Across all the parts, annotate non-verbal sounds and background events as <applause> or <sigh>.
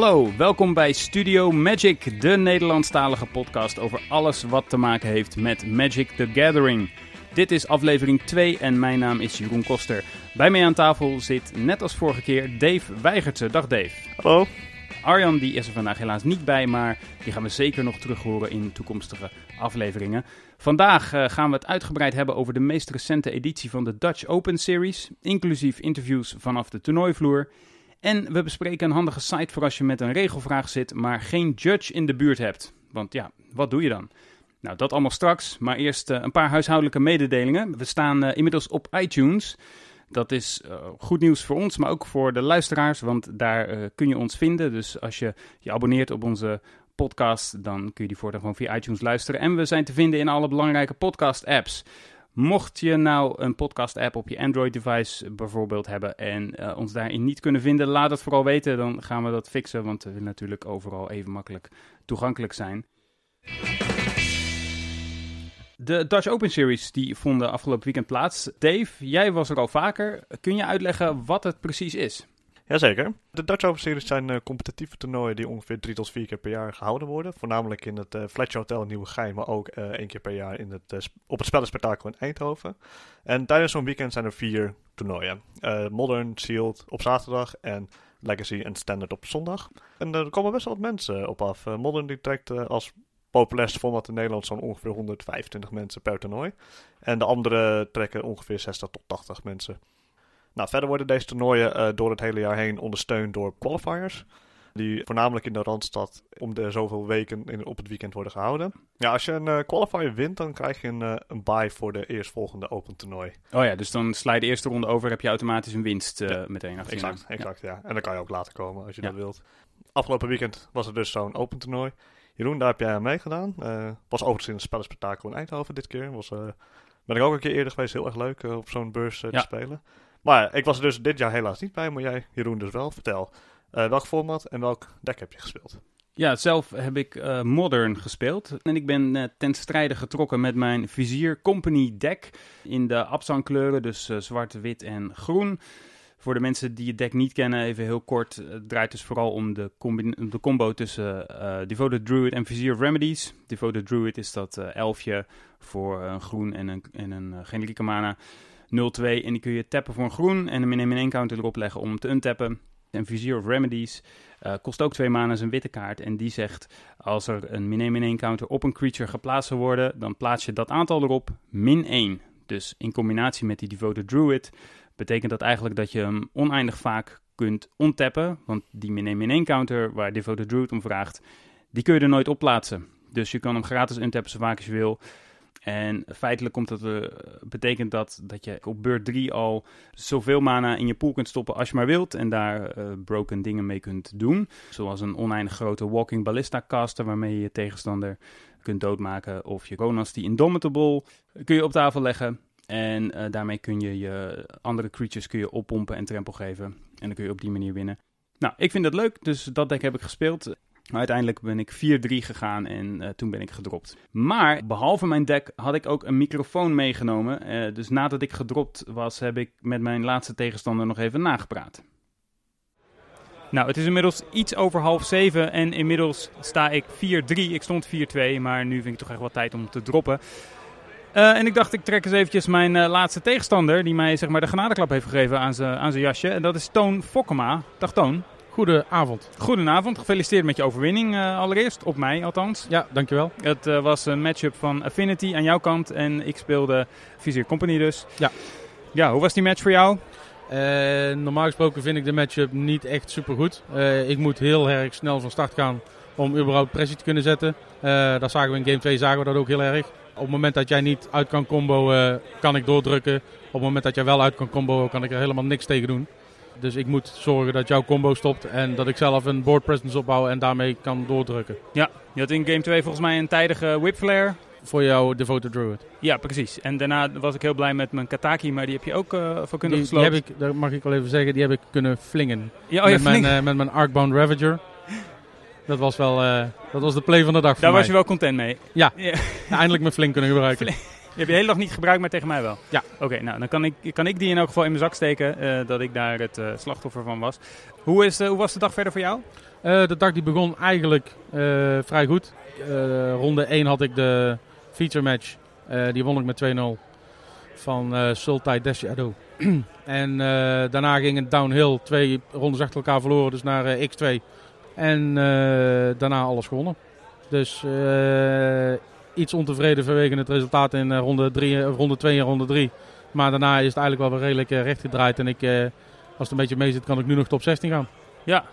Hallo, welkom bij Studio Magic, de Nederlandstalige podcast over alles wat te maken heeft met Magic the Gathering. Dit is aflevering 2 en mijn naam is Jeroen Koster. Bij mij aan tafel zit, net als vorige keer, Dave Weigertse. Dag Dave. Hallo. Arjan die is er vandaag helaas niet bij, maar die gaan we zeker nog terug horen in toekomstige afleveringen. Vandaag uh, gaan we het uitgebreid hebben over de meest recente editie van de Dutch Open Series, inclusief interviews vanaf de toernooivloer. En we bespreken een handige site voor als je met een regelvraag zit, maar geen judge in de buurt hebt. Want ja, wat doe je dan? Nou, dat allemaal straks, maar eerst uh, een paar huishoudelijke mededelingen. We staan uh, inmiddels op iTunes. Dat is uh, goed nieuws voor ons, maar ook voor de luisteraars, want daar kun je ons vinden. Dus als je je abonneert op onze podcast, dan kun je die voortaan gewoon via iTunes luisteren. En we zijn te vinden in alle belangrijke podcast-apps. Mocht je nou een podcast-app op je Android-device bijvoorbeeld hebben en uh, ons daarin niet kunnen vinden, laat het vooral weten. Dan gaan we dat fixen, want we willen natuurlijk overal even makkelijk toegankelijk zijn. De Dutch Open Series die vonden afgelopen weekend plaats. Dave, jij was er al vaker. Kun je uitleggen wat het precies is? Jazeker. De Dutch Open Series zijn uh, competitieve toernooien die ongeveer drie tot vier keer per jaar gehouden worden. Voornamelijk in het uh, Fletcher Hotel in Nieuwegein, maar ook uh, één keer per jaar in het, op het Spellenspectakel in Eindhoven. En tijdens zo'n weekend zijn er vier toernooien. Modern, Sealed op zaterdag en Legacy en Standard op zondag. En er komen best wel wat mensen op af. Modern die trekt als populairste format in Nederland zo'n ongeveer 125 mensen per toernooi. En de andere trekken ongeveer 60 tot 80 mensen. Nou, verder worden deze toernooien uh, door het hele jaar heen ondersteund door qualifiers. Die voornamelijk in de Randstad om de zoveel weken in, op het weekend worden gehouden. Ja, als je een uh, qualifier wint, dan krijg je een, uh, een buy voor de eerstvolgende open toernooi. Oh ja, dus dan sla je de eerste ronde over, heb je automatisch een winst ja, meteen Exact, exact ja. En dan kan je ook later komen als je ja. dat wilt. Afgelopen weekend was er dus zo'n open toernooi. Jeroen, daar heb jij aan meegedaan. was overigens in een spellenspectakel in Eindhoven dit keer. Was, ben ik ook een keer eerder geweest, heel erg leuk op zo'n beurs te spelen. Maar ik was er dus dit jaar helaas niet bij, maar jij, Jeroen, dus wel. Vertel, uh, welk format en welk deck heb je gespeeld? Ja, zelf heb ik uh, Modern gespeeld. En ik ben uh, ten strijde getrokken met mijn Vizier Company deck in de Absan kleuren, dus zwart, wit en groen. Voor de mensen die het deck niet kennen, even heel kort. Het draait dus vooral om de, de combo tussen Devoted Druid en Vizier of Remedies. Devoted Druid is dat elfje voor een groen en een, en een generieke mana. 0-2 en die kun je tappen voor een groen en een min 1 counter erop leggen om hem te untappen. En Vizier of Remedies uh, kost ook twee mana een witte kaart. En die zegt, als er een min 1 counter op een creature geplaatst zal worden, dan plaats je dat aantal erop min 1. Dus in combinatie met die Devoted Druid betekent dat eigenlijk dat je hem oneindig vaak kunt ontappen. Want die min 1 counter waar Devoted Druid om vraagt, die kun je er nooit op plaatsen. Dus je kan hem gratis untappen zo vaak als je wil. En feitelijk komt dat, uh, betekent dat dat je op beurt 3 al zoveel mana in je pool kunt stoppen als je maar wilt. En daar uh, broken dingen mee kunt doen. Zoals een oneindig grote walking ballista caster waarmee je je tegenstander kunt doodmaken. Of je Ronas die Indomitable kun je op tafel leggen. En uh, daarmee kun je je andere creatures kun je oppompen en trempel geven. En dan kun je op die manier winnen. Nou, ik vind dat leuk, dus dat deck heb ik gespeeld. Uiteindelijk ben ik 4-3 gegaan en uh, toen ben ik gedropt. Maar behalve mijn deck had ik ook een microfoon meegenomen. Uh, dus nadat ik gedropt was, heb ik met mijn laatste tegenstander nog even nagepraat. Nou, het is inmiddels iets over half zeven en inmiddels sta ik 4-3. Ik stond 4-2, maar nu vind ik toch echt wel tijd om te droppen. Uh, en ik dacht, ik trek eens eventjes mijn laatste tegenstander, die mij zeg maar de genadeklap heeft gegeven aan zijn jasje. En dat is Toon Fokkema. Dag Toon. Goedenavond. Goedenavond. Gefeliciteerd met je overwinning uh, allereerst. Op mij althans. Ja, dankjewel. Het uh, was een matchup van Affinity aan jouw kant. En ik speelde Vizier Company dus. Ja. Ja, hoe was die match voor jou? Uh, normaal gesproken vind ik de matchup niet echt super goed. ik moet heel erg snel van start gaan om überhaupt pressie te kunnen zetten. dat zagen we in game 2 zagen we dat ook heel erg. Op het moment dat jij niet uit kan combo, kan ik doordrukken. Op het moment dat jij wel uit kan combo, kan ik er helemaal niks tegen doen. Dus ik moet zorgen dat jouw combo stopt en dat ik zelf een board presence opbouw en daarmee kan doordrukken. Ja, je had in game 2 volgens mij een tijdige whip flare. Voor jouw Devoted Druid. Ja, precies. En daarna was ik heel blij met mijn Kataki, maar die heb je ook uh, voor kunnen die, Die heb ik, dat mag ik wel even zeggen, die heb ik kunnen flingen. Ja, oh, met, mijn, uh, met mijn Arcbound Ravager. Dat was wel uh, dat was de play van de dag Daar was je wel content mee. Ja, ja. eindelijk mijn flink kunnen gebruiken. Hebt je hele dag niet gebruikt, maar tegen mij wel? Ja. Oké, nou dan kan ik, kan ik die in elk geval in mijn zak steken, eh, dat ik daar het eh, slachtoffer van was. Hoe, is, eh, hoe was de dag verder voor jou? Eh, de dag die begon eigenlijk eh, vrij goed. Eh, ronde 1 had ik de feature match. Eh, die won ik met 2-0 van eh Sultai <clears throat> en eh, daarna ging het downhill. Twee rondes achter elkaar verloren, dus naar eh, X2. En eh, daarna alles gewonnen. Dus eh, iets ontevreden vanwege het resultaat in eh, ronde, drie, eh, ronde 2 en ronde 3. Maar daarna is het eigenlijk wel weer redelijk eh, recht gedraaid. En ik, als het een beetje mee zit, kan ik nu nog top 16 gaan. Ja.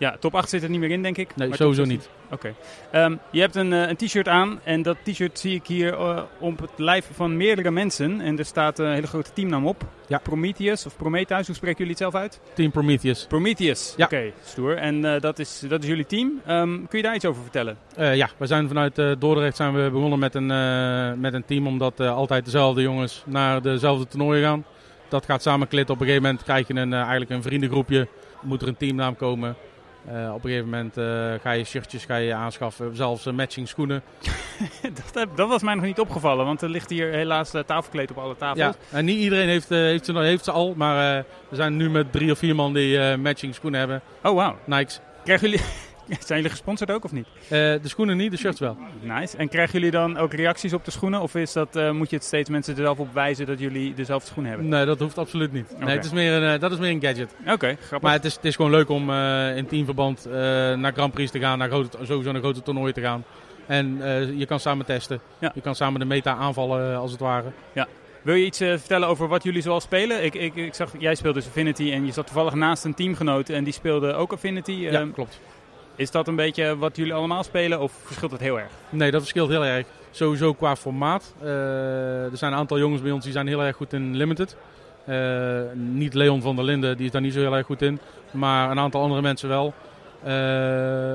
Ja, top 8 zit er niet meer in, denk ik. Nee, Maar sowieso 16. Oké. Ehm, je hebt een, eh, een t-shirt aan en dat t-shirt zie ik hier eh, op het lijf van meerdere mensen. En er staat een hele grote teamnaam op. Ja. Prometheus of Prometheus, hoe spreken jullie het zelf uit? Team Prometheus. Prometheus. Ja. Oké, stoer. En eh, dat, is, dat is jullie team. Ehm, kun je daar iets over vertellen? Eh, ja, we zijn vanuit eh, Dordrecht zijn we begonnen met een, eh, met een team, omdat eh, altijd dezelfde jongens naar dezelfde toernooien gaan. Dat gaat samen klitten. Op een gegeven moment krijg je een, eh, eigenlijk een vriendengroepje. Moet er een teamnaam komen. Eh, op een gegeven moment eh, ga je shirtjes ga je aanschaffen, zelfs eh, matching schoenen. <laughs> dat, heb- dat was mij nog niet opgevallen, want er ligt hier helaas tafelkleed op alle tafels. Ja, en niet iedereen heeft, heeft, ze, heeft ze al, maar we zijn nu met drie of vier man die matching schoenen hebben. Oh, wauw. Nikes. Krijgen jullie... Zijn jullie gesponsord ook of niet? Eh, de schoenen niet, de shirts wel. Nice. En krijgen jullie dan ook reacties op de schoenen? Of is dat, eh, moet je het steeds mensen er zelf op wijzen dat jullie dezelfde schoenen hebben? Nee, dat hoeft absoluut niet. Nee, het is meer een, eh, dat is meer een gadget. Oké, grappig. Maar het is, het is gewoon leuk om in teamverband naar Grand Prix te gaan, naar grote, sowieso naar grote toernooien te gaan. En je kan samen testen. Ja. Je kan samen de meta aanvallen, als het ware. Wil je iets vertellen over wat jullie zoal spelen? Ik, ik, ik zag, jij speelt dus Affinity en je zat toevallig naast een teamgenoot en die speelde ook Affinity. ja, Ehm, klopt. Is dat een beetje wat jullie allemaal spelen of verschilt het heel erg? Nee, dat verschilt heel erg. Sowieso qua formaat. Eh, er zijn een aantal jongens bij ons die zijn heel erg goed in Limited. Eh, niet Leon van der Linden, die is daar niet zo heel erg goed in. Maar een aantal andere mensen wel. Eh,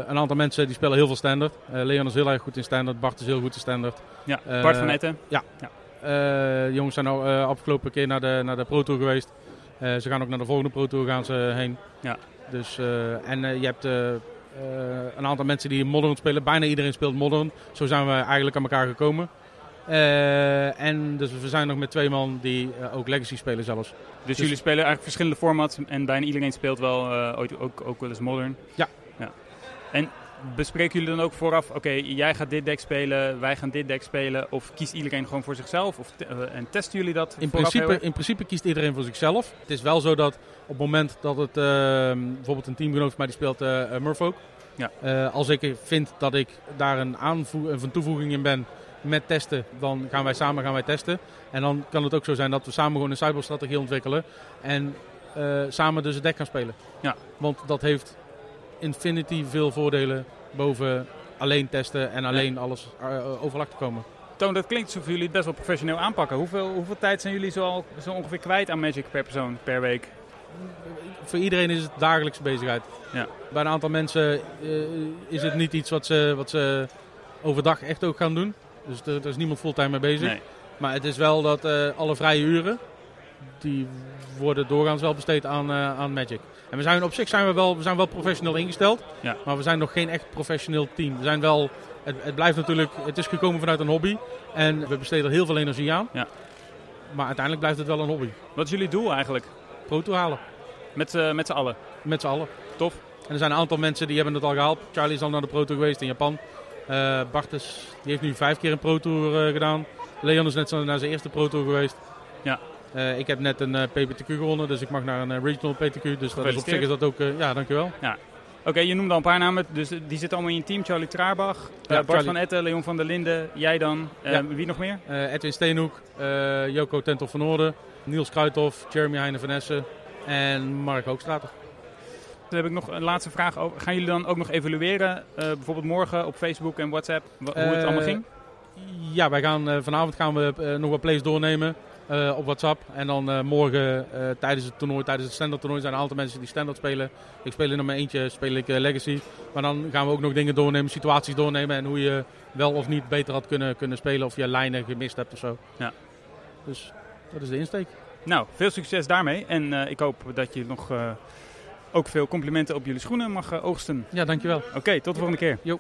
een aantal mensen die spelen heel veel standard. Eh, Leon is heel erg goed in standard. Bart is heel goed in standard. Ja, Bart van Etten. Eh, de jongens zijn eh, afgelopen keer naar de, naar de Pro Tour geweest. Ze gaan ook naar de volgende Pro Tour gaan ze heen. Ja. Dus, en je hebt een aantal mensen die modern spelen. Bijna iedereen speelt modern. Zo zijn we eigenlijk aan elkaar gekomen. Eh, en dus we zijn nog met twee man die eh, ook Legacy spelen zelfs. Dus, jullie spelen eigenlijk verschillende formats en bijna iedereen speelt wel eh, ooit ook, ook wel eens Modern. Ja. ja. En bespreken jullie dan ook vooraf, oké, jij gaat dit deck spelen, wij gaan dit deck spelen? Of kiest iedereen gewoon voor zichzelf? Of te- eh, en testen jullie dat In principe, in principe kiest iedereen voor zichzelf. Het is wel zo dat op het moment dat het eh, bijvoorbeeld een teamgenoot van mij die speelt eh uh, Murfolk. Ja. Eh, als ik vind dat ik daar een, een toevoeging in ben met testen, dan gaan wij samen gaan wij testen. En dan kan het ook zo zijn dat we samen gewoon een cyberstrategie ontwikkelen en eh, samen dus het deck gaan spelen. Ja. Want dat heeft Infinity veel voordelen boven alleen testen en alleen alles eh, overlag te komen. Toon, dat klinkt alsof jullie het best wel professioneel aanpakken. Hoeveel, hoeveel tijd zijn jullie zo, al, zo ongeveer kwijt aan Magic per persoon, per week? voor iedereen is het dagelijkse bezigheid. Ja. Bij een aantal mensen eh, is het niet iets wat ze, wat ze overdag echt ook gaan doen. Dus er, er is niemand fulltime mee bezig. Nee. Maar het is wel dat eh, alle vrije uren, die worden doorgaans wel besteed aan, eh, aan Magic. En we zijn op zich zijn we wel, we zijn wel professioneel ingesteld. Ja. Maar we zijn nog geen echt professioneel team. We zijn wel, het, het blijft natuurlijk, het is gekomen vanuit een hobby. En we besteden er heel veel energie aan. Ja. Maar uiteindelijk blijft het wel een hobby. Wat is jullie doel eigenlijk? Pro Tour halen. Met, z'n- met z'n allen? Met z'n allen. Tof. En er zijn een aantal mensen die hebben het al gehaald. Charlie is al naar de Pro Tour geweest in Japan. Eh Bart is, die heeft nu vijf keer een Pro Tour eh, gedaan. Leon is net zo naar zijn eerste Pro Tour geweest. Ja. Eh, ik heb net een eh, PPTQ gewonnen, dus ik mag naar een eh, regional PTQ. Dus dat is op zich is dat ook, ja dankjewel. Oké, je noemde al een paar namen, dus die zitten allemaal in je team. Charlie Traarbach, Bart Charlie. van Etten, Leon van der Linden, jij dan. Ja. Wie nog meer? Edwin Steenhoek, Joko Tentel van Noorden, Niels Kruithof, Jeremy Heine van Essen en Mark Hoogstrater. Dan heb ik nog een laatste vraag over. Gaan jullie dan ook nog evalueren, bijvoorbeeld morgen op Facebook en WhatsApp, hoe het allemaal ging? Ja, wij gaan, vanavond gaan we nog wat plays doornemen eh, op WhatsApp. En dan eh, morgen eh, tijdens het toernooi, tijdens het standard toernooi, zijn er een aantal mensen die standard spelen. Ik speel in mijn eentje, speel ik eh, Legacy. Maar dan gaan we ook nog dingen doornemen, situaties doornemen. En hoe je wel of niet beter had kunnen, kunnen spelen. Of je lijnen gemist hebt of zo. Ja. Dus dat is de insteek. Nou, veel succes daarmee. En eh, ik hoop dat je nog eh, ook veel complimenten op jullie schoenen mag oogsten. Ja, dankjewel. Oké, tot de volgende keer. Jo.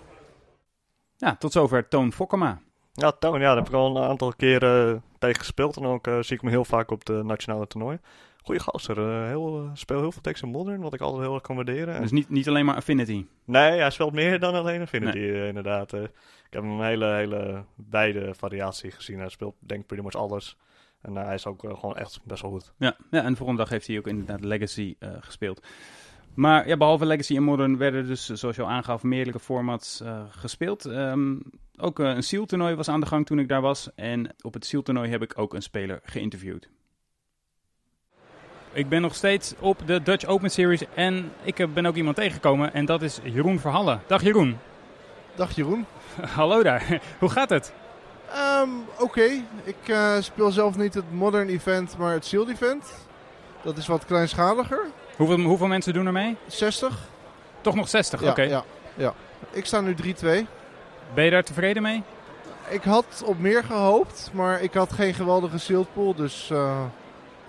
Ja, tot zover Toon Fokkema. Ja, Toon, ja, daar heb ik al een aantal keren tegen gespeeld. En ook zie ik me heel vaak op de nationale toernooi. Goeie gaster. Uh, heel, uh, speel heel veel teksten Modern, wat ik altijd heel erg kan waarderen. Dus niet, niet alleen maar Affinity? Nee, hij speelt meer dan alleen Affinity, nee. inderdaad. ik heb een hele, hele wijde variatie gezien. Hij speelt denk ik pretty much alles. En hij is ook gewoon echt best wel goed. Ja, ja, en de volgende dag heeft hij ook inderdaad Legacy gespeeld. Maar ja, behalve Legacy en Modern werden dus, zoals je al aangaf, meerdere formats uh, gespeeld. Um, ook uh, een SEAL-toernooi was aan de gang toen ik daar was. En op het SEAL-toernooi heb ik ook een speler geïnterviewd. Ik ben nog steeds op de Dutch Open Series en ik ben ook iemand tegengekomen en dat is Jeroen Verhallen. Dag Jeroen. Dag Jeroen. <laughs> Hallo daar. <laughs> Hoe gaat het? Um, Oké. Ik uh, speel zelf niet het Modern Event, maar het SEAL Event. Dat is wat kleinschaliger. Hoeveel, hoeveel mensen doen er mee? 60. Toch nog 60, ja, oké. Ja, ja. Ik sta nu 3-2. Ben je daar tevreden mee? Ik had op meer gehoopt, maar ik had geen geweldige sealed pool. Dus uh,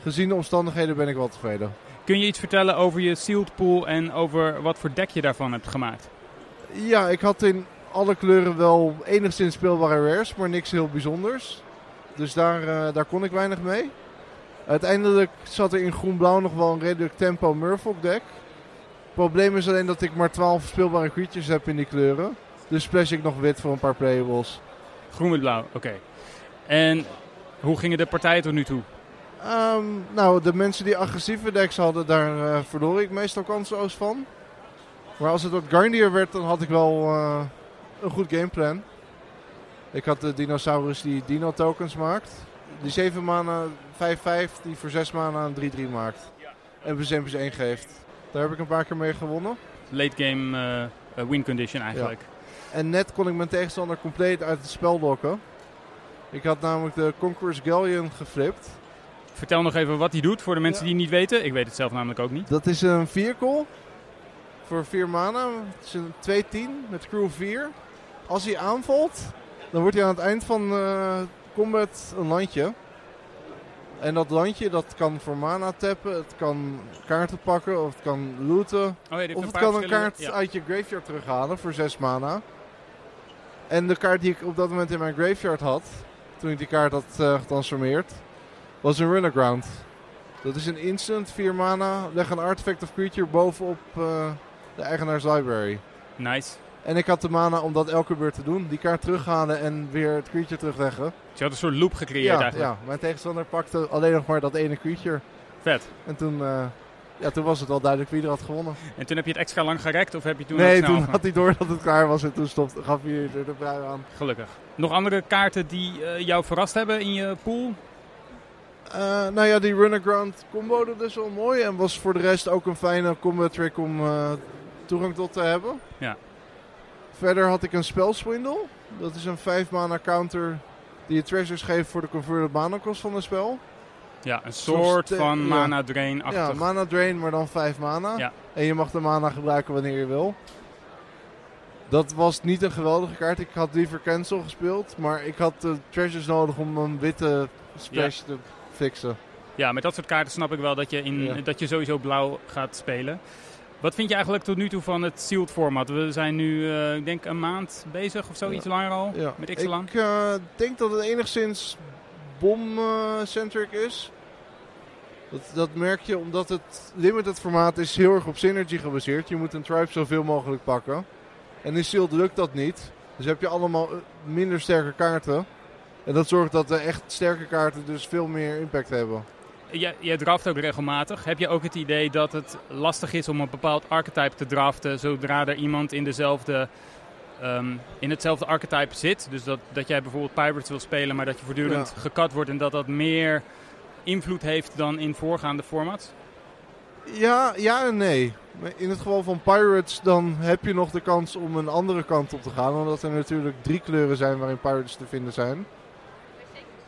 gezien de omstandigheden ben ik wel tevreden. Kun je iets vertellen over je sealed pool en over wat voor dek je daarvan hebt gemaakt? Ja, ik had in alle kleuren wel enigszins speelbare rares, maar niks heel bijzonders. Dus daar, uh, daar kon ik weinig mee. Uiteindelijk zat er in groen-blauw nog wel een redelijk tempo Murfolk deck. Het probleem is alleen dat ik maar 12 speelbare creatures heb in die kleuren. Dus splash ik nog wit voor een paar playables. Groen met blauw, oké. Okay. En hoe gingen de partijen tot nu toe? Um, nou, de mensen die agressieve decks hadden, daar uh, verloor ik meestal kansloos van. Maar als het wat grindier werd, dan had ik wel uh, een goed gameplan. Ik had de dinosaurus die dino tokens maakt. Die 7 mana 5-5 die voor 6 mana een 3-3 maakt. En Bezempus 1 geeft. Daar heb ik een paar keer mee gewonnen. Late game uh, win condition eigenlijk. Ja. En net kon ik mijn tegenstander compleet uit het spel lokken. Ik had namelijk de Conqueror's Galleon geflipt. Vertel nog even wat hij doet voor de mensen ja. die het niet weten. Ik weet het zelf namelijk ook niet. Dat is een vehicle voor 4 mana. Het is een 2-10 met crew 4. Als hij aanvalt, dan wordt hij aan het eind van uh, combat een landje. En dat landje dat kan voor mana tappen, het kan kaarten pakken of het kan looten. Oh ja, of het kan een kaart ja. uit je graveyard terughalen voor 6 mana. En de kaart die ik op dat moment in mijn graveyard had, toen ik die kaart had uh, getransformeerd, was een Runnerground. Dat is een instant, 4 mana, leg een artifact of creature bovenop uh, de eigenaars library. Nice. En ik had de mana om dat elke beurt te doen. Die kaart terughalen en weer het creature terugleggen. Dus je had een soort loop gecreëerd ja, eigenlijk. Ja, mijn tegenstander pakte alleen nog maar dat ene creature. Vet. En toen, uh, ja, toen was het wel duidelijk wie er had gewonnen. En toen heb je het extra lang gerekt of heb je toen Nee, toen had hij door dat het klaar was en toen stopte, gaf hij er de brui aan. Gelukkig. Nog andere kaarten die uh, jou verrast hebben in je pool? Uh, nou ja, die Runnerground combo dat is wel mooi. En was voor de rest ook een fijne combo trick om toegang tot te hebben. Ja. Verder had ik een spelswindle. Dat is een 5 mana counter die je treasures geeft voor de converted mana kost van het spel. Ja, een soort van mana drain -achtig. Ja, mana drain, maar dan 5 mana. Ja. En je mag de mana gebruiken wanneer je wil. Dat was niet een geweldige kaart. Ik had liever cancel gespeeld. Maar ik had de treasures nodig om een witte splash te fixen. Ja, met dat soort kaarten snap ik wel dat je, in, dat je sowieso blauw gaat spelen. Wat vind je eigenlijk tot nu toe van het sealed format? We zijn nu, uh, ik denk, een maand bezig of zo, ja. iets langer al, ja. met. Ik uh, denk dat het enigszins bom-centric is. Dat, dat merk je omdat het limited formaat is heel erg op synergy gebaseerd. Je moet een tribe zoveel mogelijk pakken. En in sealed lukt dat niet. Dus heb je allemaal minder sterke kaarten. En dat zorgt dat de echt sterke kaarten dus veel meer impact hebben. Je, je draft ook regelmatig. Heb je ook het idee dat het lastig is om een bepaald archetype te draften zodra er iemand in, dezelfde, um, in hetzelfde archetype zit? Dus dat, dat jij bijvoorbeeld Pirates wil spelen, maar dat je voortdurend ja. gekat wordt en dat dat meer invloed heeft dan in voorgaande formats? Ja, ja en nee. In het geval van Pirates dan heb je nog de kans om een andere kant op te gaan. Omdat er natuurlijk drie kleuren zijn waarin Pirates te vinden zijn.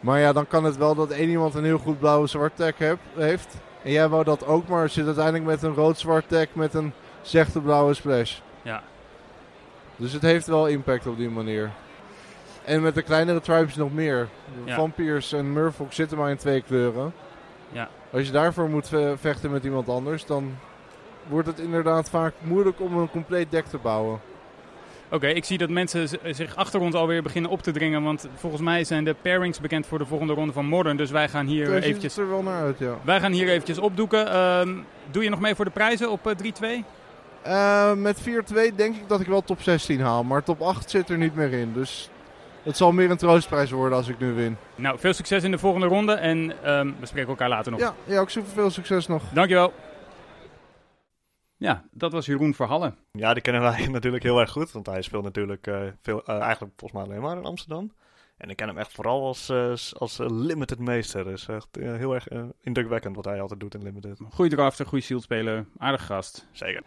Maar ja, dan kan het wel dat één iemand een heel goed blauwe-zwart tag heb, heeft. En jij wou dat ook, maar zit uiteindelijk met een rood-zwart tag met een zechte blauwe splash. Ja. Dus het heeft wel impact op die manier. En met de kleinere tribes nog meer. Ja. Vampiers en Murfolk zitten maar in twee kleuren. Ja. Als je daarvoor moet vechten met iemand anders, dan wordt het inderdaad vaak moeilijk om een compleet deck te bouwen. Oké, ik zie dat mensen zich achter ons alweer beginnen op te dringen. Want volgens mij zijn de pairings bekend voor de volgende ronde van Modern. Dus wij gaan hier Daar eventjes, er wel naar uit, ja. wij gaan hier eventjes opdoeken. Ehm, doe je nog mee voor de prijzen op eh, 3-2? Eh, met 4-2 denk ik dat ik wel top 16 haal. Maar top 8 zit er niet meer in. Dus het zal meer een troostprijs worden als ik nu win. Nou, veel succes in de volgende ronde. En ehm, we spreken elkaar later nog. Ja, ja ook super veel succes nog. Dankjewel. Ja, dat was Jeroen Verhallen. Ja, die kennen wij <laughs> natuurlijk heel erg goed. Want hij speelt natuurlijk eh, veel, eh, eigenlijk volgens mij alleen maar in Amsterdam. En ik ken hem echt vooral als, eh, als limited meester. Dus echt heel erg indrukwekkend wat hij altijd doet in limited. Goeie drafter, goede shieldspeler, aardig gast. Zeker.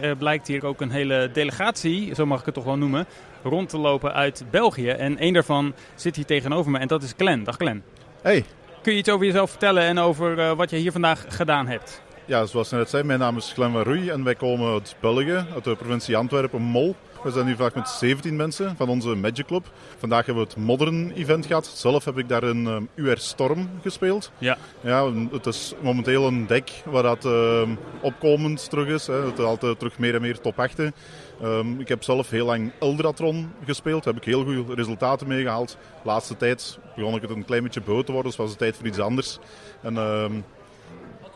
Er blijkt hier ook een hele delegatie, zo mag ik het toch wel noemen, rond te lopen uit België. En één daarvan zit hier tegenover me en dat is Glenn. Dag Glenn. Hey, Kun je iets over jezelf vertellen en over eh, wat je hier vandaag gedaan hebt? ja, zoals je net zei, mijn naam is Glenn van Roei en wij komen uit België, uit de provincie Antwerpen, Mol. We zijn hier vandaag met 17 mensen van onze Magic Club. Vandaag hebben we het Modern Event gehad. Zelf heb ik daar in um, UR Storm gespeeld. Ja. Ja, het is momenteel een deck waar dat ehm, opkomend terug is. Hè. Het is altijd terug meer en meer top 8. Ehm, ik heb zelf heel lang Eldratron gespeeld. Daar heb ik heel goede resultaten mee gehaald. De laatste tijd begon ik het een klein beetje beu te worden, dus was het tijd voor iets anders. En ehm,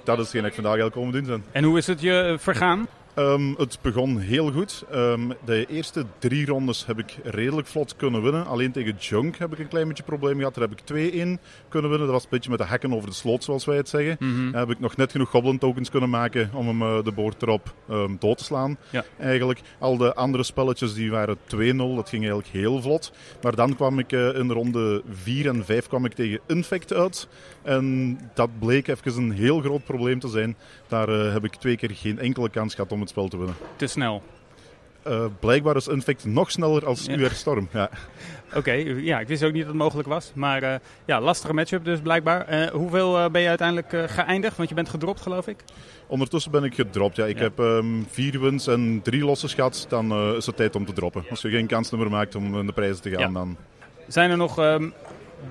dat is hetgeen dat ik vandaag eigenlijk komen doen zijn. En hoe is het je eh, vergaan? Ehm, het begon heel goed. Ehm, de eerste drie rondes heb ik redelijk vlot kunnen winnen. Alleen tegen Junk heb ik een klein beetje probleem gehad. Daar heb ik 2-1 kunnen winnen. Dat was een beetje met de hekken over de sloot, zoals wij het zeggen. Mhm. Daar heb ik nog net genoeg Goblin tokens kunnen maken om hem eh, de boord erop ehm, dood te slaan. Ja. Eigenlijk. Al de andere spelletjes die waren 2-0. Dat ging eigenlijk heel vlot. Maar dan kwam ik eh, in de ronde 4 en 5 kwam ik tegen Infect uit. En dat bleek even een heel groot probleem te zijn. Daar eh, heb ik twee keer geen enkele kans gehad om het spel te winnen. Te snel. Eh, blijkbaar is Infect nog sneller als. UR Storm. Ja. <laughs> Oké, ja, ik wist ook niet dat het mogelijk was. Maar eh, ja, lastige matchup dus blijkbaar. Hoeveel ben je uiteindelijk geëindigd? Want je bent gedropt geloof ik. Ondertussen ben ik gedropt. Ja. Ik Ja. heb ehm, vier wins en drie losses gehad. Dan is het tijd om te droppen. Als je geen kans meer maakt om in de prijzen te gaan, Ja. dan... Zijn er nog ehm,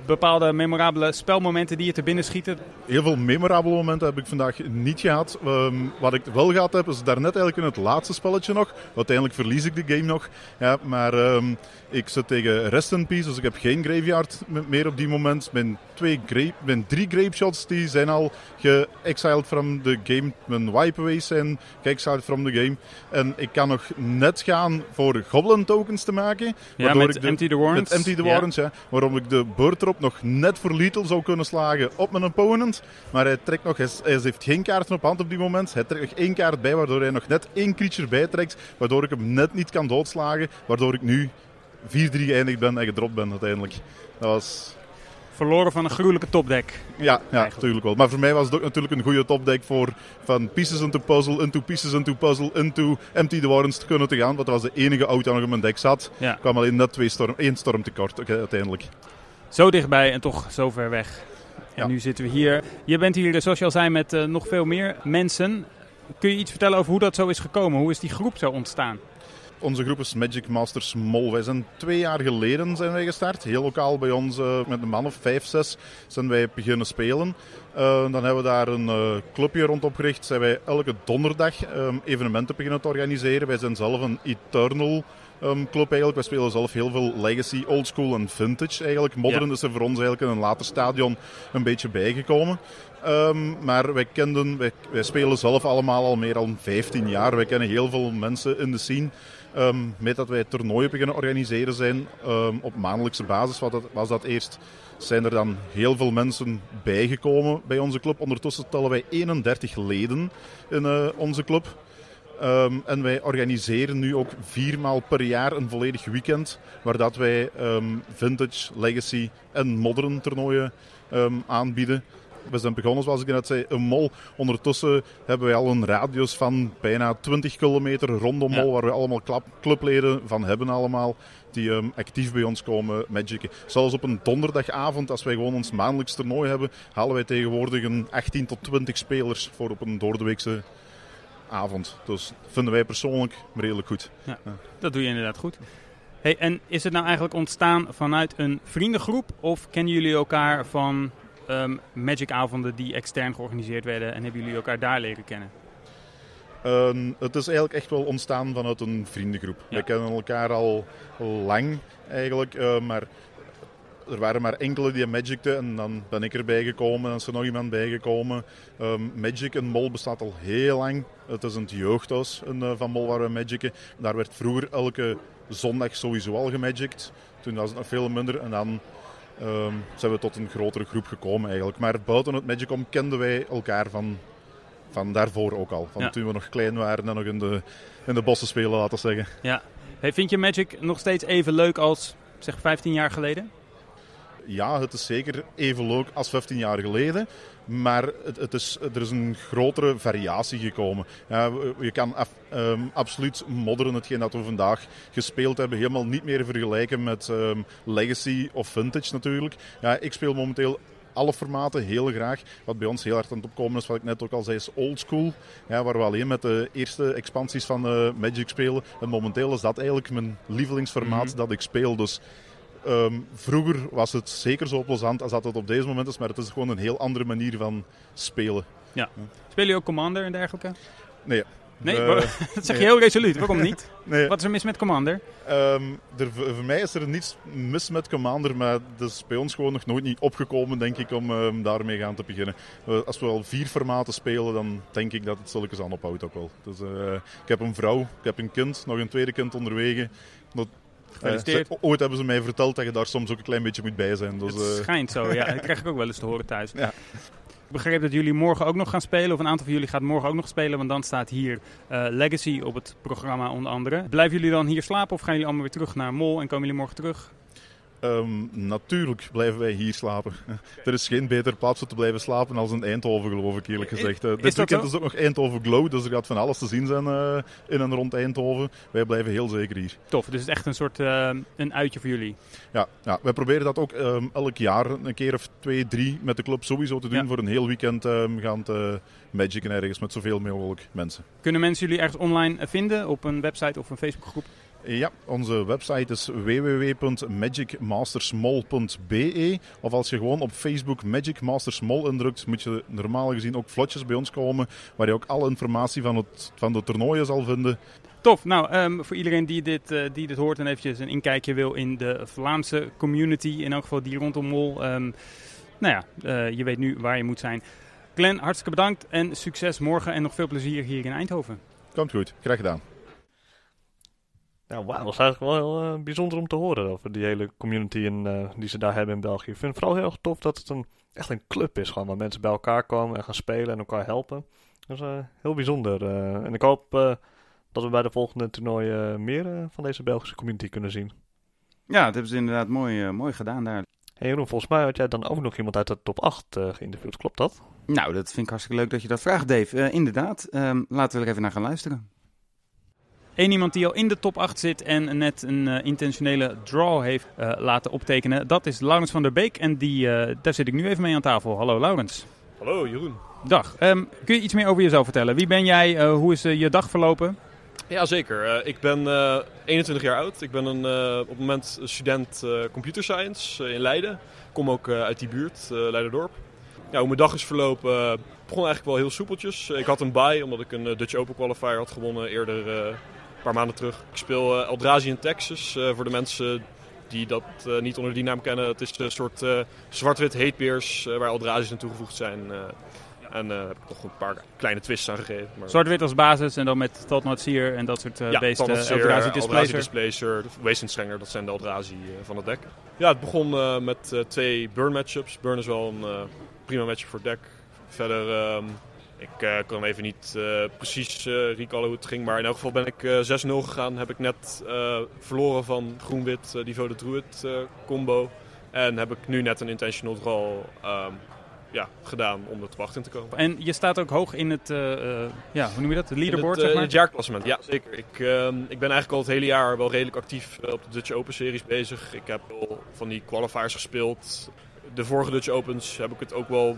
bepaalde memorabele spelmomenten die je te binnen schieten? Heel veel memorabele momenten heb ik vandaag niet gehad. Ehm, wat ik wel gehad heb, is daarnet eigenlijk in het laatste spelletje nog. Uiteindelijk verlies ik de game nog. Ja, maar ehm, ik zit tegen Rest in Peace, dus ik heb geen graveyard me- meer op die moment. Mijn, twee gra- mijn drie grape shots die zijn al geexiled from the game. Mijn wipeaways zijn geexiled from the game. En ik kan nog net gaan voor goblin tokens te maken. Ja, met ik de- Empty the Warrants. Met Empty the Ja. Warrants, ja. Waarom ik de beurt erop nog net voor lethal zou kunnen slagen op mijn opponent. Maar hij trekt nog, hij, hij heeft geen kaarten op hand op die moment. Hij trekt nog één kaart bij, waardoor hij nog net één creature bijtrekt. Waardoor ik hem net niet kan doodslagen. Waardoor ik nu 4-3 geëindigd ben en gedropt ben uiteindelijk. Dat was... Verloren van een gruwelijke topdeck. Ja, ja natuurlijk wel. Maar voor mij was het ook natuurlijk een goede topdeck voor van pieces into puzzle, into pieces into puzzle, into empty the warrants te kunnen te gaan. Want dat was de enige auto die nog in mijn deck zat. Ja. Ik kwam alleen net twee storm, één storm tekort uiteindelijk. Zo dichtbij en toch zo ver weg. En Ja. nu zitten we hier. Je bent hier, zoals je al zei, met eh, nog veel meer mensen. Kun je iets vertellen over hoe dat zo is gekomen? Hoe is die groep zo ontstaan? Onze groep is Magic Masters Mol. Wij zijn twee jaar geleden zijn wij gestart. Heel lokaal bij ons, eh, met een man of vijf, zes, zijn wij beginnen spelen. Eh, dan hebben we daar een clubje rond opgericht. Zijn wij elke donderdag ehm, evenementen beginnen te organiseren. Wij zijn zelf een Eternal club eigenlijk. Wij spelen zelf heel veel Legacy, Old School en Vintage eigenlijk. Modern Ja. is er voor ons eigenlijk in een later stadion een beetje bijgekomen. Ehm, maar wij, kenden, wij, wij spelen zelf allemaal al meer dan 15 jaar. Wij kennen heel veel mensen in de scene. Ehm, met dat wij toernooien beginnen organiseren zijn op maandelijkse basis was dat, was dat eerst. Zijn er dan heel veel mensen bijgekomen bij onze club. Ondertussen tellen wij 31 leden in eh, onze club. Ehm, en wij organiseren nu ook viermaal per jaar een volledig weekend. Waar dat wij ehm, vintage, legacy en modern toernooien ehm, aanbieden. We zijn begonnen, zoals ik net zei, een mol. Ondertussen hebben wij al een radius van bijna 20 kilometer rondom Ja. mol, waar we allemaal klap- clubleden van hebben allemaal, die actief bij ons komen magicen. Zelfs op een donderdagavond, als wij gewoon ons maandelijks toernooi hebben, halen wij tegenwoordig een 18 tot 20 spelers voor op een doordeweekse avond. Dus dat vinden wij persoonlijk redelijk goed. Dat doe je inderdaad goed. Hey, en is het nou eigenlijk ontstaan vanuit een vriendengroep? Of kennen jullie elkaar van ehm Magic-avonden die extern georganiseerd werden en hebben jullie elkaar daar leren kennen? Uh, het is eigenlijk echt wel ontstaan vanuit een vriendengroep. Ja. We kennen elkaar al lang eigenlijk, uh, maar er waren maar enkele die magicten en dan ben ik erbij gekomen en is er nog iemand bijgekomen. Um, Magic in Mol bestaat al heel lang. Het is een jeugdhuis uh, van Mol waar we magicen. Daar werd vroeger elke zondag sowieso al gemagict. Toen was het nog veel minder en dan um, zijn we tot een grotere groep gekomen eigenlijk. Maar buiten het Magicom kenden wij elkaar van, van daarvoor ook al. Van Ja. toen we nog klein waren en nog in de, in de bossen spelen, laten we zeggen. Ja. Hey, vind je Magic nog steeds even leuk als zeg 15 jaar geleden? Ja, het is zeker even leuk als 15 jaar geleden. Maar het, het is, er is een grotere variatie gekomen. Ja, je kan af, um, absoluut modderen, hetgeen dat we vandaag gespeeld hebben, helemaal niet meer vergelijken met um, Legacy of Vintage natuurlijk. Ja, ik speel momenteel alle formaten heel graag. Wat bij ons heel hard aan het opkomen is, wat ik net ook al zei, is oldschool. Ja, waar we alleen met de eerste expansies van uh, Magic spelen. En momenteel is dat eigenlijk mijn lievelingsformaat Mhm. dat ik speel. Dus Um, vroeger was het zeker zo plezant als dat het op deze moment is, maar het is gewoon een heel andere manier van spelen. Ja. Speel je ook Commander en dergelijke? Nee. Nee, Uh, <laughs> dat zeg je heel resoluut. Waarom niet? <laughs> nee. Wat is er mis met Commander? Um, er, voor mij is er niets mis met Commander, maar dat is bij ons gewoon nog nooit niet opgekomen, denk ik, om um, daarmee gaan te beginnen. Uh, als we al vier formaten spelen, dan denk ik dat het zulke aan ophoudt ook wel. Dus, uh, ik heb een vrouw, ik heb een kind, nog een tweede kind onderwege. Dat, Gefeliciteerd. Uh, ooit hebben ze mij verteld dat je daar soms ook een klein beetje moet bij zijn. Dus, het schijnt zo, ja. <laughs> Dat krijg ik ook wel eens te horen thuis. Ja. Ik begreep dat jullie morgen ook nog gaan spelen, of een aantal van jullie gaat morgen ook nog spelen, want dan staat hier uh, Legacy op het programma onder andere. Blijven jullie dan hier slapen of gaan jullie allemaal weer terug naar Mol en komen jullie morgen terug? Um, natuurlijk blijven wij hier slapen. er is geen betere plaats om te blijven slapen als in Eindhoven, geloof ik eerlijk gezegd. Uh, dit weekend is ook nog Eindhoven Glow, dus er gaat van alles te zien zijn uh, in en rond Eindhoven. Wij blijven heel zeker hier. Tof, dus het is echt een soort uh, een uitje voor jullie. Ja, ja, wij proberen dat ook um, elk jaar een keer of twee, drie met de club sowieso te doen. Ja. Voor een heel weekend um, gaan te magicen ergens met zoveel mogelijk mensen. Kunnen mensen jullie ergens online vinden op een website of een Facebookgroep? Ja, onze website is www.magicmastersmol.be. Of als je gewoon op Facebook Magic Masters Mol indrukt, moet je normaal gezien ook vlotjes bij ons komen, waar je ook alle informatie van, het, van de toernooien zal vinden. Tof. Nou, um, voor iedereen die dit, uh, die dit hoort en eventjes een inkijkje wil in de Vlaamse community, in elk geval die rondom Mol. Um, nou ja, uh, je weet nu waar je moet zijn. Glenn, hartstikke bedankt en succes morgen en nog veel plezier hier in Eindhoven. Komt goed, graag gedaan. Ja, wauw, dat is eigenlijk wel heel uh, bijzonder om te horen over die hele community in, uh, die ze daar hebben in België. Ik vind het vooral heel erg tof dat het een, echt een club is, gewoon, waar mensen bij elkaar komen en gaan spelen en elkaar helpen. Dat is uh, heel bijzonder. en ik hoop dat we bij de volgende toernooien meer van deze Belgische community kunnen zien. Ja, dat hebben ze inderdaad mooi, mooi gedaan daar. Hey Jeroen, volgens mij had jij dan ook nog iemand uit de top 8 geïnterviewd, klopt dat? Nou, dat vind ik hartstikke leuk dat je dat vraagt, Dave. inderdaad, um, laten we er even naar gaan luisteren. Eén iemand die al in de top 8 zit en net een uh, intentionele draw heeft uh, laten optekenen, dat is Laurens van der Beek. En die, uh, daar zit ik nu even mee aan tafel. Hallo Laurens. Hallo Jeroen. Dag. Um, kun je iets meer over jezelf vertellen? Wie ben jij? Hoe is je dag verlopen? Ja, zeker. Ik ben uh, 21 jaar oud. Ik ben een, op het moment student computer science in Leiden. Ik kom ook uit die buurt, Leiderdorp. Ja, hoe mijn dag is verlopen begon eigenlijk wel heel soepeltjes. Ik had een bye omdat ik een Dutch Open qualifier had gewonnen eerder paar maanden terug. Ik speel uh, Eldrazi in Texas. Uh, voor de mensen die dat uh, niet onder die naam kennen. Het is een soort zwart-wit heetbeers waar Eldrazi's aan toegevoegd zijn. en heb ik toch een paar kleine twists aan gegeven. Maar... Zwart-wit als basis en dan met Totnot Seer en dat soort ja, beesten. Eldrazi Eldrazi Displacer. Displacer, Wasteland Strenger, dat zijn de Eldrazi van het deck. Ja, het begon met twee burn matchups. Burn is wel een prima matchup voor het deck. Verder... Um, ik uh, kan even niet uh, precies uh, recallen hoe het ging, maar in elk geval ben ik 6-0 gegaan. Heb ik net verloren van groen-wit Divo de Druid combo. En heb ik nu net een intentional draw um, ja, gedaan om top 8 in te komen. En je staat ook hoog in het, ja, hoe noem je dat, het leaderboard in het, zeg maar? het jaarklassement, ja zeker. Ik, um, ik ben eigenlijk al het hele jaar wel redelijk actief op de Dutch Open series bezig. Ik heb al van die qualifiers gespeeld. De vorige Dutch Opens heb ik het ook wel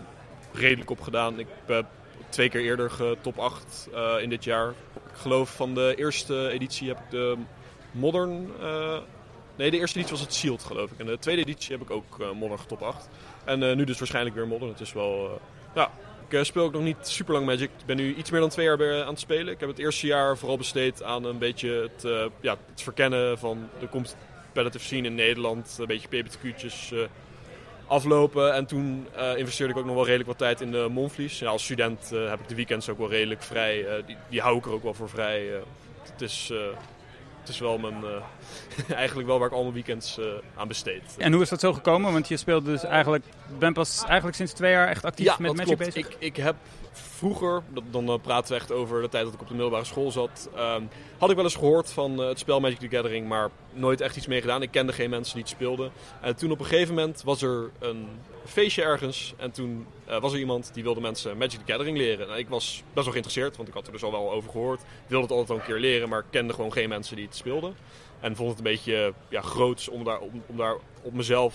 redelijk op gedaan. Ik heb twee keer eerder top 8 uh, in dit jaar. Ik geloof van de eerste editie heb ik de Modern. Uh, nee, de eerste editie was het Sealed, geloof ik. En de tweede editie heb ik ook uh, Modern top 8. En nu dus waarschijnlijk weer Modern. Het is wel. ja, uh, speel ook nog niet super lang Magic. Ik ben nu iets meer dan twee jaar aan het spelen. Ik heb het eerste jaar vooral besteed aan een beetje het, ja, het verkennen van de competitive scene in Nederland. Een beetje PBTQ'tjes uh, aflopen. En toen investeerde ik ook nog wel redelijk wat tijd in de Monflies. Ja, als student heb ik de weekends ook wel redelijk vrij. die, die hou ik er ook wel voor vrij. het is het is wel mijn, <laughs> eigenlijk wel waar ik al mijn weekends aan besteed. En hoe is dat zo gekomen? Want je speelt dus eigenlijk, ben pas eigenlijk sinds twee jaar echt actief ja, met Magic bezig? Ik, ik heb vroeger, dan uh, praten we echt over de tijd dat ik op de middelbare school zat, ehm, had ik wel eens gehoord van het spel Magic the Gathering, maar nooit echt iets mee gedaan. Ik kende geen mensen die het speelden. En toen op een gegeven moment was er een feestje ergens en toen was er iemand die wilde mensen Magic the Gathering leren. Nou, ik was best wel geïnteresseerd, want ik had er dus al wel over gehoord. Ik wilde het altijd al een keer leren, maar kende gewoon geen mensen die het speelden. En vond het een beetje ja, groots om daar, om daar op mezelf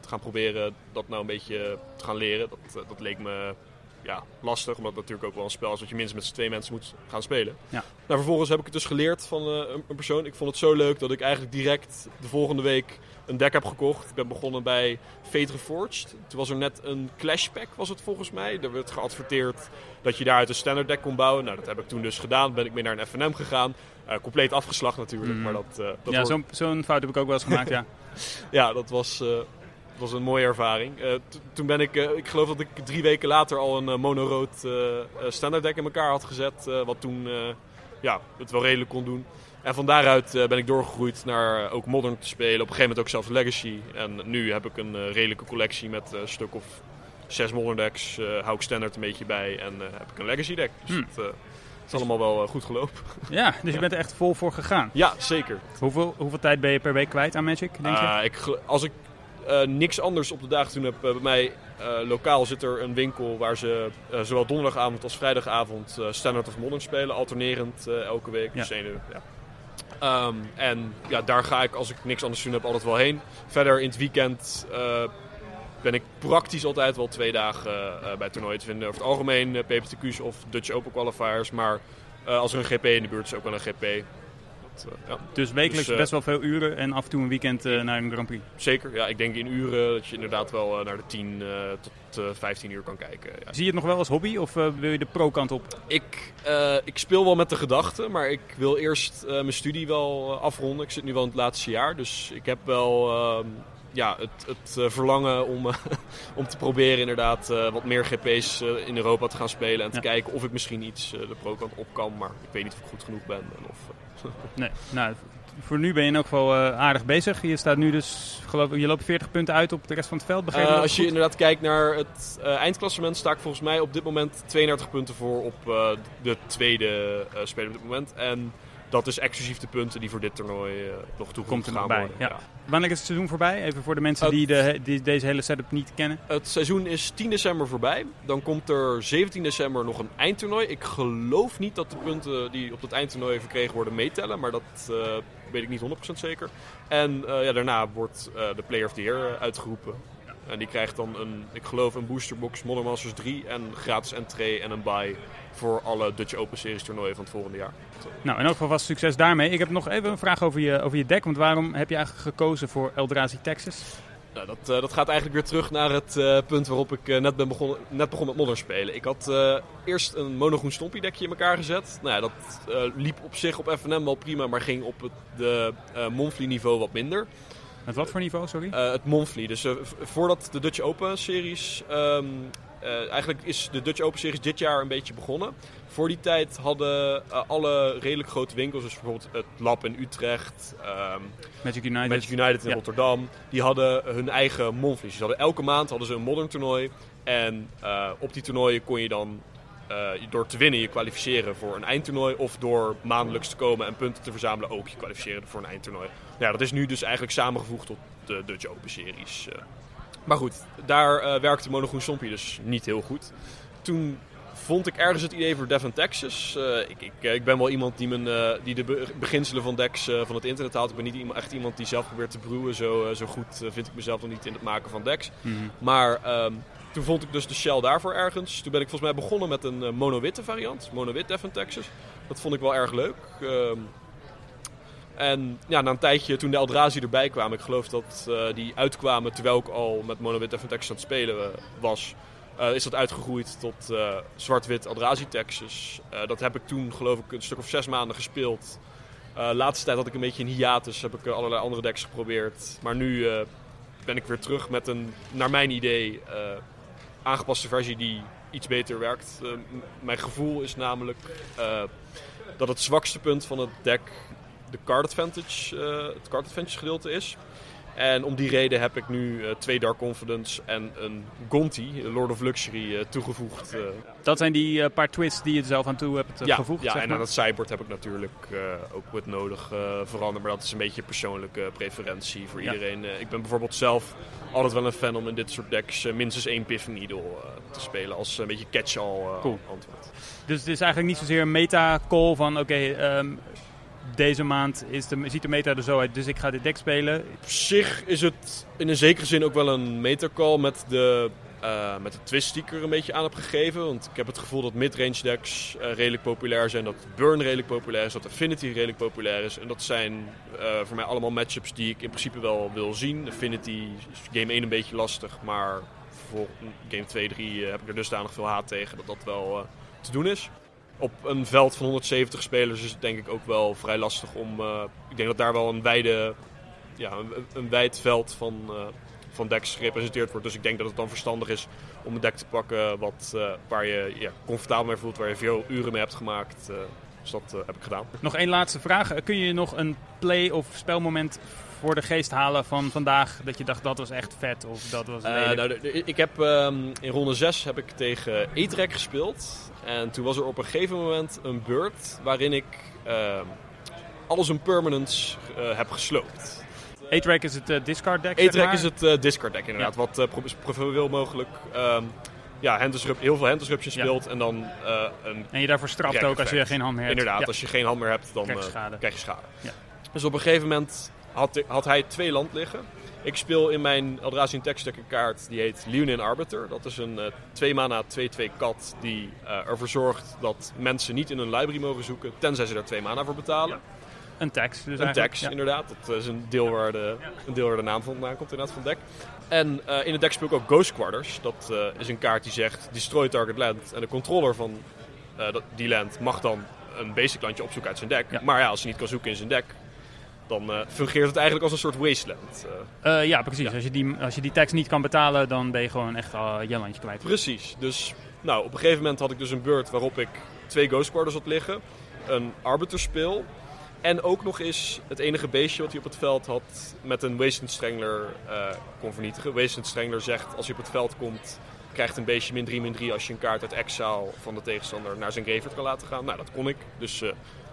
te gaan proberen dat nou een beetje te gaan leren. Dat, dat leek me ja, lastig, omdat het natuurlijk ook wel een spel is dat je minstens met z'n twee mensen moet gaan spelen. Ja. Nou, vervolgens heb ik het dus geleerd van uh, een persoon. Ik vond het zo leuk dat ik eigenlijk direct de volgende week een deck heb gekocht. Ik ben begonnen bij Fate Reforged. Toen was er net een Clash Pack, was het volgens mij. Er werd geadverteerd dat je daaruit een standard deck kon bouwen. Nou, dat heb ik toen dus gedaan. Ben ik mee naar een FNM gegaan. Uh, compleet afgeslacht natuurlijk, Mm. maar dat... Uh, dat ja, hoort- zo'n fout heb ik ook wel eens gemaakt, <laughs> ja. ja, dat was, eh, was een mooie ervaring. Eh, toen ben ik, eh, ik geloof dat ik drie weken later al een eh, monorood eh, eh, standaard deck in elkaar had gezet. wat toen ja, het wel redelijk kon doen. En van daaruit ben ik doorgegroeid naar ook modern te spelen. Op een gegeven moment ook zelfs legacy. En nu heb ik een redelijke collectie met een stuk of zes modern decks. hou ik standaard een beetje bij en heb ik een legacy deck. Dus Hmm. het is allemaal wel goed gelopen. <laughs> Ja, dus je bent er echt vol voor gegaan. Ja, zeker. Hoeveel, hoeveel tijd ben je per week kwijt aan Magic, denk je? Uh, ik, als ik eh, niks anders op de doen heb, eh, bij mij eh, lokaal zit er een winkel waar ze zowel donderdagavond als vrijdagavond standard of modern spelen, alternerend elke week. Ja. Dus ja. Ehm, en ja, daar ga ik als ik niks anders te doen heb altijd wel heen. Verder in het weekend ben ik praktisch altijd wel twee dagen eh, bij toernooien te vinden. Over het algemeen PPTQ's of Dutch Open qualifiers, maar als er een GP in de buurt is, ook wel een GP. Dat, eh, ja. dus wekelijks dus, eh, best wel veel uren en af en toe een weekend eh, naar een Grand Prix. Zeker, ja, ik denk in uren dat je inderdaad wel naar de 10 eh, tot eh 15 uur kan kijken. Ja. Zie je het nog wel als hobby of wil je de pro-kant op? Ik, ik speel wel met de gedachte, maar ik wil eerst mijn studie wel afronden. Ik zit nu wel in het laatste jaar, dus ik heb wel ehm, ja, het, het eh, verlangen om, eh, <laughs> om te proberen inderdaad eh, wat meer GP's in Europa te gaan spelen. En te Ja. kijken of ik misschien iets de pro-kant op kan, maar ik weet niet of ik goed genoeg ben. En of, <laughs> Nee, nou, voor nu ben je in elk geval aardig bezig. Je staat nu dus, geloof je loopt 40 punten uit op de rest van het veld. Als je goed? inderdaad kijkt naar het eindklassement, sta ik volgens mij op dit moment 32 punten voor op de tweede speler op dit moment. En dat is exclusief de punten die voor dit toernooi eh, nog toegevoegd nog gaan bij, worden. ja. Wanneer is het seizoen voorbij? Even voor de mensen Het- die, de, die deze hele setup niet kennen. Het seizoen is 10 december voorbij. Dan komt er 17 december nog een eindtoernooi. Ik geloof niet dat de punten die op dat eindtoernooi verkregen worden meetellen. Maar dat eh, weet ik niet 100% zeker. En eh, ja, daarna wordt eh, de Player of the Year uitgeroepen. En die krijgt dan een, ik geloof, een boosterbox Modern Masters 3 en gratis entree en een buy voor alle Dutch Open Series toernooien van het volgende jaar. Nou, in elk geval vast succes daarmee. Ik heb nog even een vraag over je, over je deck. Want waarom heb je eigenlijk gekozen voor Eldrazi Texas? Nou, dat, eh, dat gaat eigenlijk weer terug naar het eh, punt waarop ik eh, net, ben begonnen, net begon met Modern spelen. Ik had eerst een monogroen stompie dekje in elkaar gezet. Nou ja, dat liep op zich op FNM wel prima, maar ging op het de Monthly niveau wat minder. Met wat voor niveau, sorry? Het Monthly, dus voordat de Dutch Open series... ehm, eh, eigenlijk is de Dutch Open series dit jaar een beetje begonnen. Voor die tijd hadden eh, alle redelijk grote winkels, dus bijvoorbeeld het Lab in Utrecht... ehm, Magic United. Magic United in Ja. Rotterdam. Die hadden hun eigen monthlies. Dus hadden, elke maand hadden ze een modern toernooi. En eh, op die toernooien kon je dan door te winnen je kwalificeren voor een eindtoernooi. Of door maandelijks te komen en punten te verzamelen ook je kwalificeren voor een eindtoernooi. Ja, dat is nu dus eigenlijk samengevoegd tot de Dutch Open Series. Maar goed, daar eh, werkte Monogroen Stompie dus niet heel goed. Toen vond ik ergens het idee voor Devon Texas. Eh, ik, ik, eh, ik ben wel iemand die, die de be- beginselen van eh, van het internet haalt. Ik ben niet echt iemand die zelf probeert te broeien. Zo, zo goed vind ik mezelf nog niet in het maken van decks. Mhm. Maar ehm, toen vond ik dus de shell daarvoor ergens. Toen ben ik volgens mij begonnen met een mono-witte variant. Mono-wit Devon Texas. Dat vond ik wel erg leuk. Ehm, en ja, na een tijdje, toen de Eldrazi erbij kwamen, ik geloof dat eh, die uitkwamen terwijl ik al met Mono-wit Devon Texas aan het spelen eh, was. eh, is dat uitgegroeid tot zwart-wit Adrazi Texas. Dat heb ik toen geloof ik een stuk of zes maanden gespeeld. Laatste tijd had ik een beetje een hiatus, heb ik allerlei andere decks geprobeerd. Maar nu ben ik weer terug met een, naar mijn idee, aangepaste versie die iets beter werkt. Mijn gevoel is namelijk dat het zwakste punt van het deck de card advantage, eh, het card advantage gedeelte is. En om die reden heb ik nu eh, twee Dark Confidence en een Gonti, Lord of Luxury, eh, toegevoegd. Dat zijn die paar twits die je er zelf aan toe hebt ja, gevoegd. ja zeg en maar. aan het sideboard heb ik natuurlijk ook wat nodig veranderd. Maar dat is een beetje persoonlijke preferentie voor Ja. iedereen. Ik ben bijvoorbeeld zelf altijd wel een fan om in dit soort decks minstens één Piff Needle te spelen. Als een beetje catch-all Cool. antwoord. Dus het is eigenlijk niet zozeer een meta-call van oké, ehm, deze maand is de, ziet de meta er zo uit, dus ik ga dit deck spelen. Op zich is het in een zekere zin ook wel een metacall met de, eh, met de twist die ik er een beetje aan heb gegeven. Want ik heb het gevoel dat midrange decks eh, redelijk populair zijn. Dat Burn redelijk populair is. Dat Affinity redelijk populair is. En dat zijn eh, voor mij allemaal matchups die ik in principe wel wil zien. Affinity is game 1 een beetje lastig. Maar voor game 2, 3 eh, heb ik er dusdanig veel haat tegen dat dat wel te doen is. Op een veld van 170 spelers is het denk ik ook wel vrij lastig om... eh, ik denk dat daar wel een wijde ja, een, een wijd veld van, eh, van decks gerepresenteerd wordt. Dus ik denk dat het dan verstandig is om een deck te pakken wat, eh, waar je ja, comfortabel mee voelt, waar je veel uren mee hebt gemaakt. dus dat heb ik gedaan. Nog één laatste vraag. Kun je nog een play- of spelmoment voor de geest halen van vandaag? Dat je dacht dat was echt vet of dat was nou, ik heb ehm, in ronde 6 heb ik tegen E-Trek gespeeld. En toen was er op een gegeven moment een beurt waarin ik ehm alles een permanence eh, heb gesloopt. A-Track is het eh, discard deck, zeg maar. is het eh, discard deck inderdaad, wat eh pro- zoveel mogelijk ehm, ja, heel veel hand disruption Ja. speelt en dan een En je daarvoor straft Direct ook als je geen hand meer hebt. Inderdaad, Ja. als je geen hand meer hebt, dan Krijg je schade. krijg je schade. Ja. Dus op een gegeven moment had, had hij twee land liggen. Ik speel in mijn Eldrazian Text deck een kaart die heet Leonin Arbiter. Dat is een 2 mana 2-2 kat die eh, ervoor zorgt dat mensen niet in een library mogen zoeken, tenzij ze er 2 mana voor betalen. Een tax. Dus een tax, ja. inderdaad. Dat is een deel waar de, een deel waar de naam vandaan komt inderdaad van het deck. En eh, in het deck speel ik ook Ghost Quarters. Dat eh, is een kaart die zegt destroy target land. En de controller van eh, die land mag dan een basic landje opzoeken uit zijn deck. Ja. Maar ja, als hij niet kan zoeken in zijn deck, dan eh, fungeert het eigenlijk als een soort wasteland. Eh, Eh, ja, precies. Als je, die, als je die tax niet kan betalen, dan ben je gewoon echt al je landje kwijt. Precies. Dus nou, op een gegeven moment had ik dus een beurt waarop ik twee Ghost Quarters had liggen. Een Arbiter speel. En ook nog eens het enige beestje wat hij op het veld had met een Wasteland Strangler kon vernietigen. Wasteland Strangler zegt als hij op het veld komt, krijgt een beestje min 3 min 3 als je een kaart uit exile van de tegenstander naar zijn graveyard kan laten gaan. Nou, dat kon ik. Dus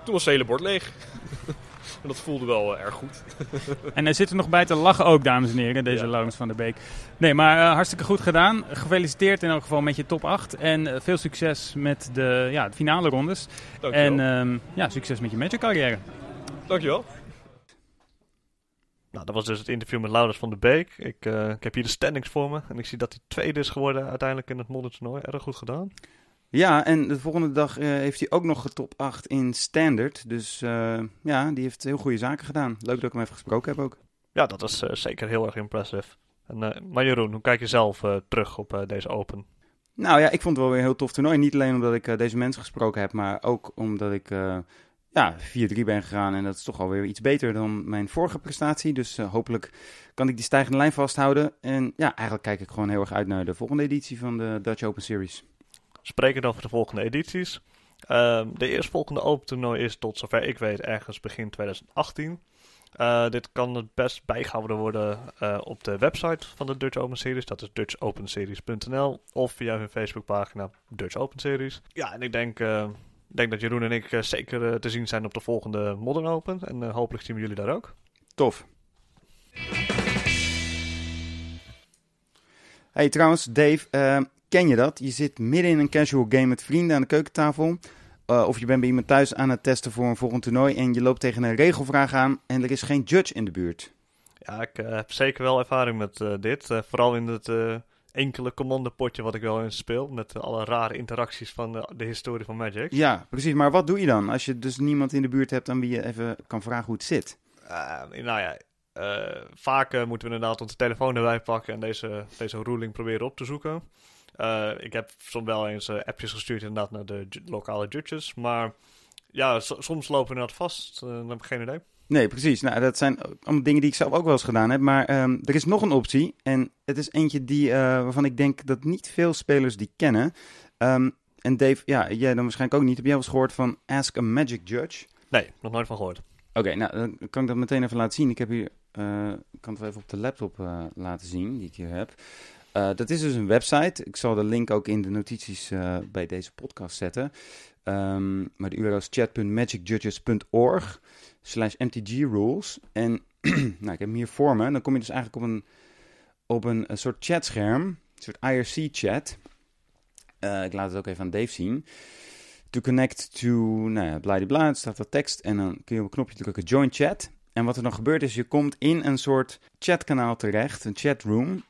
toen was het hele bord leeg. <laughs> en dat voelde wel eh, erg goed. <laughs> En hij zit er nog bij te lachen ook, dames en heren, deze Ja. Laurens van der Beek. Nee, maar eh, hartstikke goed gedaan. Gefeliciteerd in elk geval met je top 8. En eh, veel succes met de, ja, de finale rondes. Dankjewel. En ehm, ja, succes met je Magic carrière. Dankjewel. Nou, dat was dus het interview met Laurens van der Beek. Ik, eh, ik heb hier de standings voor me. En ik zie dat hij tweede is geworden uiteindelijk in het modder toernooi. Erg goed gedaan. Ja, en de volgende dag eh, heeft hij ook nog top 8 in standard. Dus eh, ja, die heeft heel goede zaken gedaan. Leuk dat ik hem even gesproken heb ook. Ja, dat is eh, zeker heel erg impressive. En, maar Jeroen, hoe kijk je zelf terug op deze Open? Nou ja, ik vond het wel weer een heel tof toernooi. Niet alleen omdat ik deze mensen gesproken heb, maar ook omdat ik ja, 4-3 ben gegaan. En dat is toch alweer iets beter dan mijn vorige prestatie. Dus hopelijk kan ik die stijgende lijn vasthouden. En ja, eigenlijk kijk ik gewoon heel erg uit naar de volgende editie van de Dutch Open Series. Spreken over de volgende edities. Ehm, de eerstvolgende Open toernooi is tot zover ik weet ergens begin 2018. Eh, dit kan het best bijgehouden worden eh, op de website van de Dutch Open Series. Dat is dutchopenseries.nl of via hun Facebookpagina Dutch Open Series. Ja, en ik denk, eh, denk dat Jeroen en ik zeker te zien zijn op de volgende Modern Open. En hopelijk zien we jullie daar ook. Tof. Hey, trouwens, Dave, eh, ken je dat? Je zit midden in een casual game met vrienden aan de keukentafel. Eh, of je bent bij iemand thuis aan het testen voor een volgend toernooi en je loopt tegen een regelvraag aan en er is geen judge in de buurt. Ja, ik eh, heb zeker wel ervaring met eh, dit. Vooral in het enkele commandopotje wat ik wel eens speel. Met alle rare interacties van de, de historie van Magic. Ja, precies. Maar wat doe je dan als je dus niemand in de buurt hebt aan wie je even kan vragen hoe het zit? Eh, nou ja, vaak moeten we inderdaad onze telefoon erbij pakken en deze, deze ruling proberen op te zoeken. Eh, ik heb soms wel eens eh, appjes gestuurd inderdaad naar de lokale judges. Maar ja, so- soms lopen we inderdaad vast. Eh, dan heb ik geen idee. Nee, precies. Nou, dat zijn allemaal dingen die ik zelf ook wel eens gedaan heb. Maar ehm, er is nog een optie. En het is eentje die, waarvan ik denk dat niet veel spelers die kennen. Ehm, en Dave, ja, jij dan waarschijnlijk ook niet. Heb jij wel eens gehoord van Ask a Magic Judge? Nee, nog nooit van gehoord. Oké, nou, dan kan ik dat meteen even laten zien. Ik heb hier, kan het wel even op de laptop laten zien, die ik hier heb. Eh, dat is dus een website. Ik zal de link ook in de notities eh, bij deze podcast zetten. Ehm, maar de URL is chat.magicjudges.org slash mtgrules. En <clears throat> nou, ik heb hem hier voor me. Dan kom je dus eigenlijk op een, op een, soort chatscherm. Een soort IRC-chat. Eh, ik laat het ook even aan Dave zien. To connect to, nou ja, bladibla, het staat wat tekst. En dan kun je op een knopje drukken, join chat. En wat er dan gebeurt is, je komt in een soort chatkanaal terecht, een chatroom,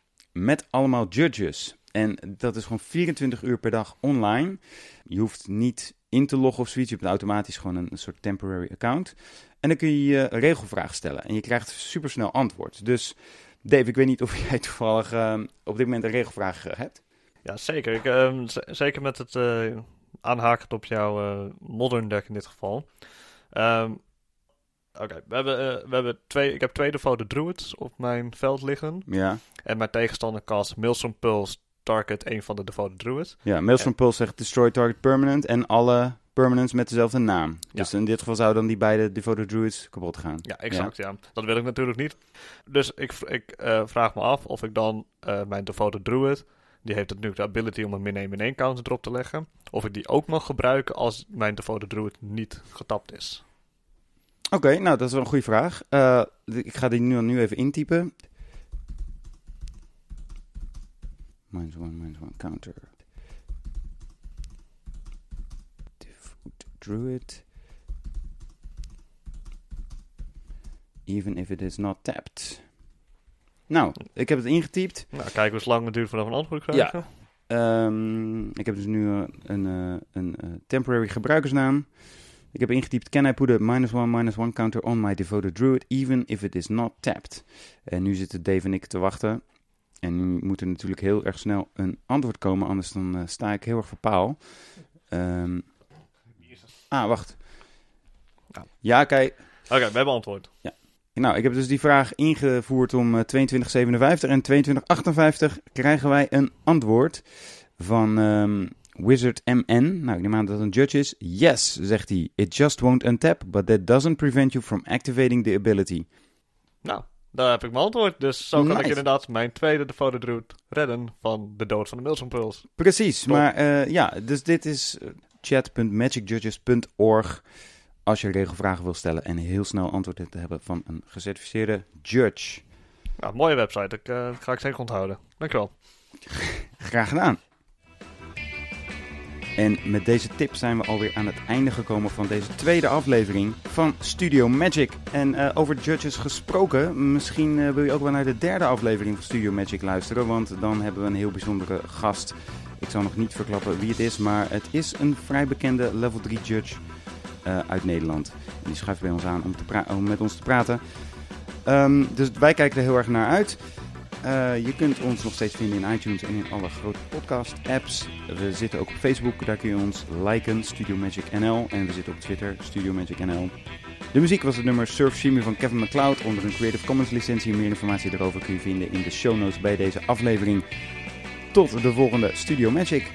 met allemaal judges. En dat is gewoon 24 uur per dag online. Je hoeft niet in te loggen of zoiets. Je hebt automatisch gewoon een, soort temporary account. En dan kun je je regelvraag stellen. En je krijgt supersnel antwoord. Dus Dave, ik weet niet of <laughs> jij toevallig eh, op dit moment een regelvraag eh, hebt. Ja, zeker. Ik, ehm, zeker met het eh aanhakend op jouw eh, modern deck in dit geval. Ehm, Oké, we, hebben, eh, we hebben twee. Ik heb twee devote druids op mijn veld liggen. Ja, En mijn tegenstander cast Milsom Pulse target een van de devote druids. ja Maelstrom Pulse zegt destroy target permanent en alle permanents met dezelfde naam. Dus in dit geval zouden dan die beide devoted druids kapot gaan. Ja, exact. Ja. Dat wil ik natuurlijk niet. Dus ik, ik eh, vraag me af of ik dan eh, mijn devote druid. Die heeft natuurlijk de ability om een min 1 min 1 counter erop te leggen. Of ik die ook mag gebruiken als mijn devote druid niet getapt is. Oké, nou dat is wel een goede vraag. Eh, ik ga die nu, nu even intypen. Minus one, minus one counter. Devote druid. Even if it is not tapped. Nou, ik heb het ingetypt. Nou, kijken we eens lang het duurt voordat we een antwoord krijgen. Ehm, ik heb dus nu eh, een, eh, een eh, temporary gebruikersnaam. Ik heb ingetypt, can I put a minus one, minus one counter on my devoted druid, even if it is not tapped? En nu zitten Dave en ik te wachten. En nu moet er natuurlijk heel erg snel een antwoord komen, anders dan eh, sta ik heel erg voor paal. Ehm, ah, wacht. Ja. Ja, kijk. Oké, we hebben antwoord. Nou, ik heb dus die vraag ingevoerd om eh, 2257 en 2258 krijgen wij een antwoord van ehm, Wizard MN. Nou, ik neem aan dat het een judge is. Yes, zegt hij. It just won't untap, but that doesn't prevent you from activating the ability. Nou, daar heb ik mijn antwoord. Dus zo kan ik inderdaad mijn tweede devote druid redden van de dood van de Milsom Pulse. Precies, Top. maar eh, ja, dus dit is eh, chat.magicjudges.org als je regelvragen wil stellen en heel snel antwoord te hebben van een gecertificeerde judge. Nou, mooie website. Ik, eh, ga ik zeker onthouden. Dankjewel. <laughs> Graag gedaan. En met deze tip zijn we alweer aan het einde gekomen van deze tweede aflevering van Studio Magic. En eh, over judges gesproken, misschien eh, wil je ook wel naar de derde aflevering van Studio Magic luisteren, want dan hebben we een heel bijzondere gast. Ik zal nog niet verklappen wie het is, maar het is een vrij bekende level 3 judge eh, uit Nederland. Die schuift bij ons aan om, te om met ons te praten. Ehm, dus wij kijken er heel erg naar uit. Eh, je kunt ons nog steeds vinden in iTunes en in alle grote podcast-apps. We zitten ook op Facebook, daar kun je ons liken, Studio Magic NL. En we zitten op Twitter, Studio Magic NL. De muziek was het nummer Surf Shimmy van Kevin MacLeod onder een Creative Commons licentie. Meer informatie daarover kun je vinden in de show notes bij deze aflevering. Tot de volgende Studio Magic.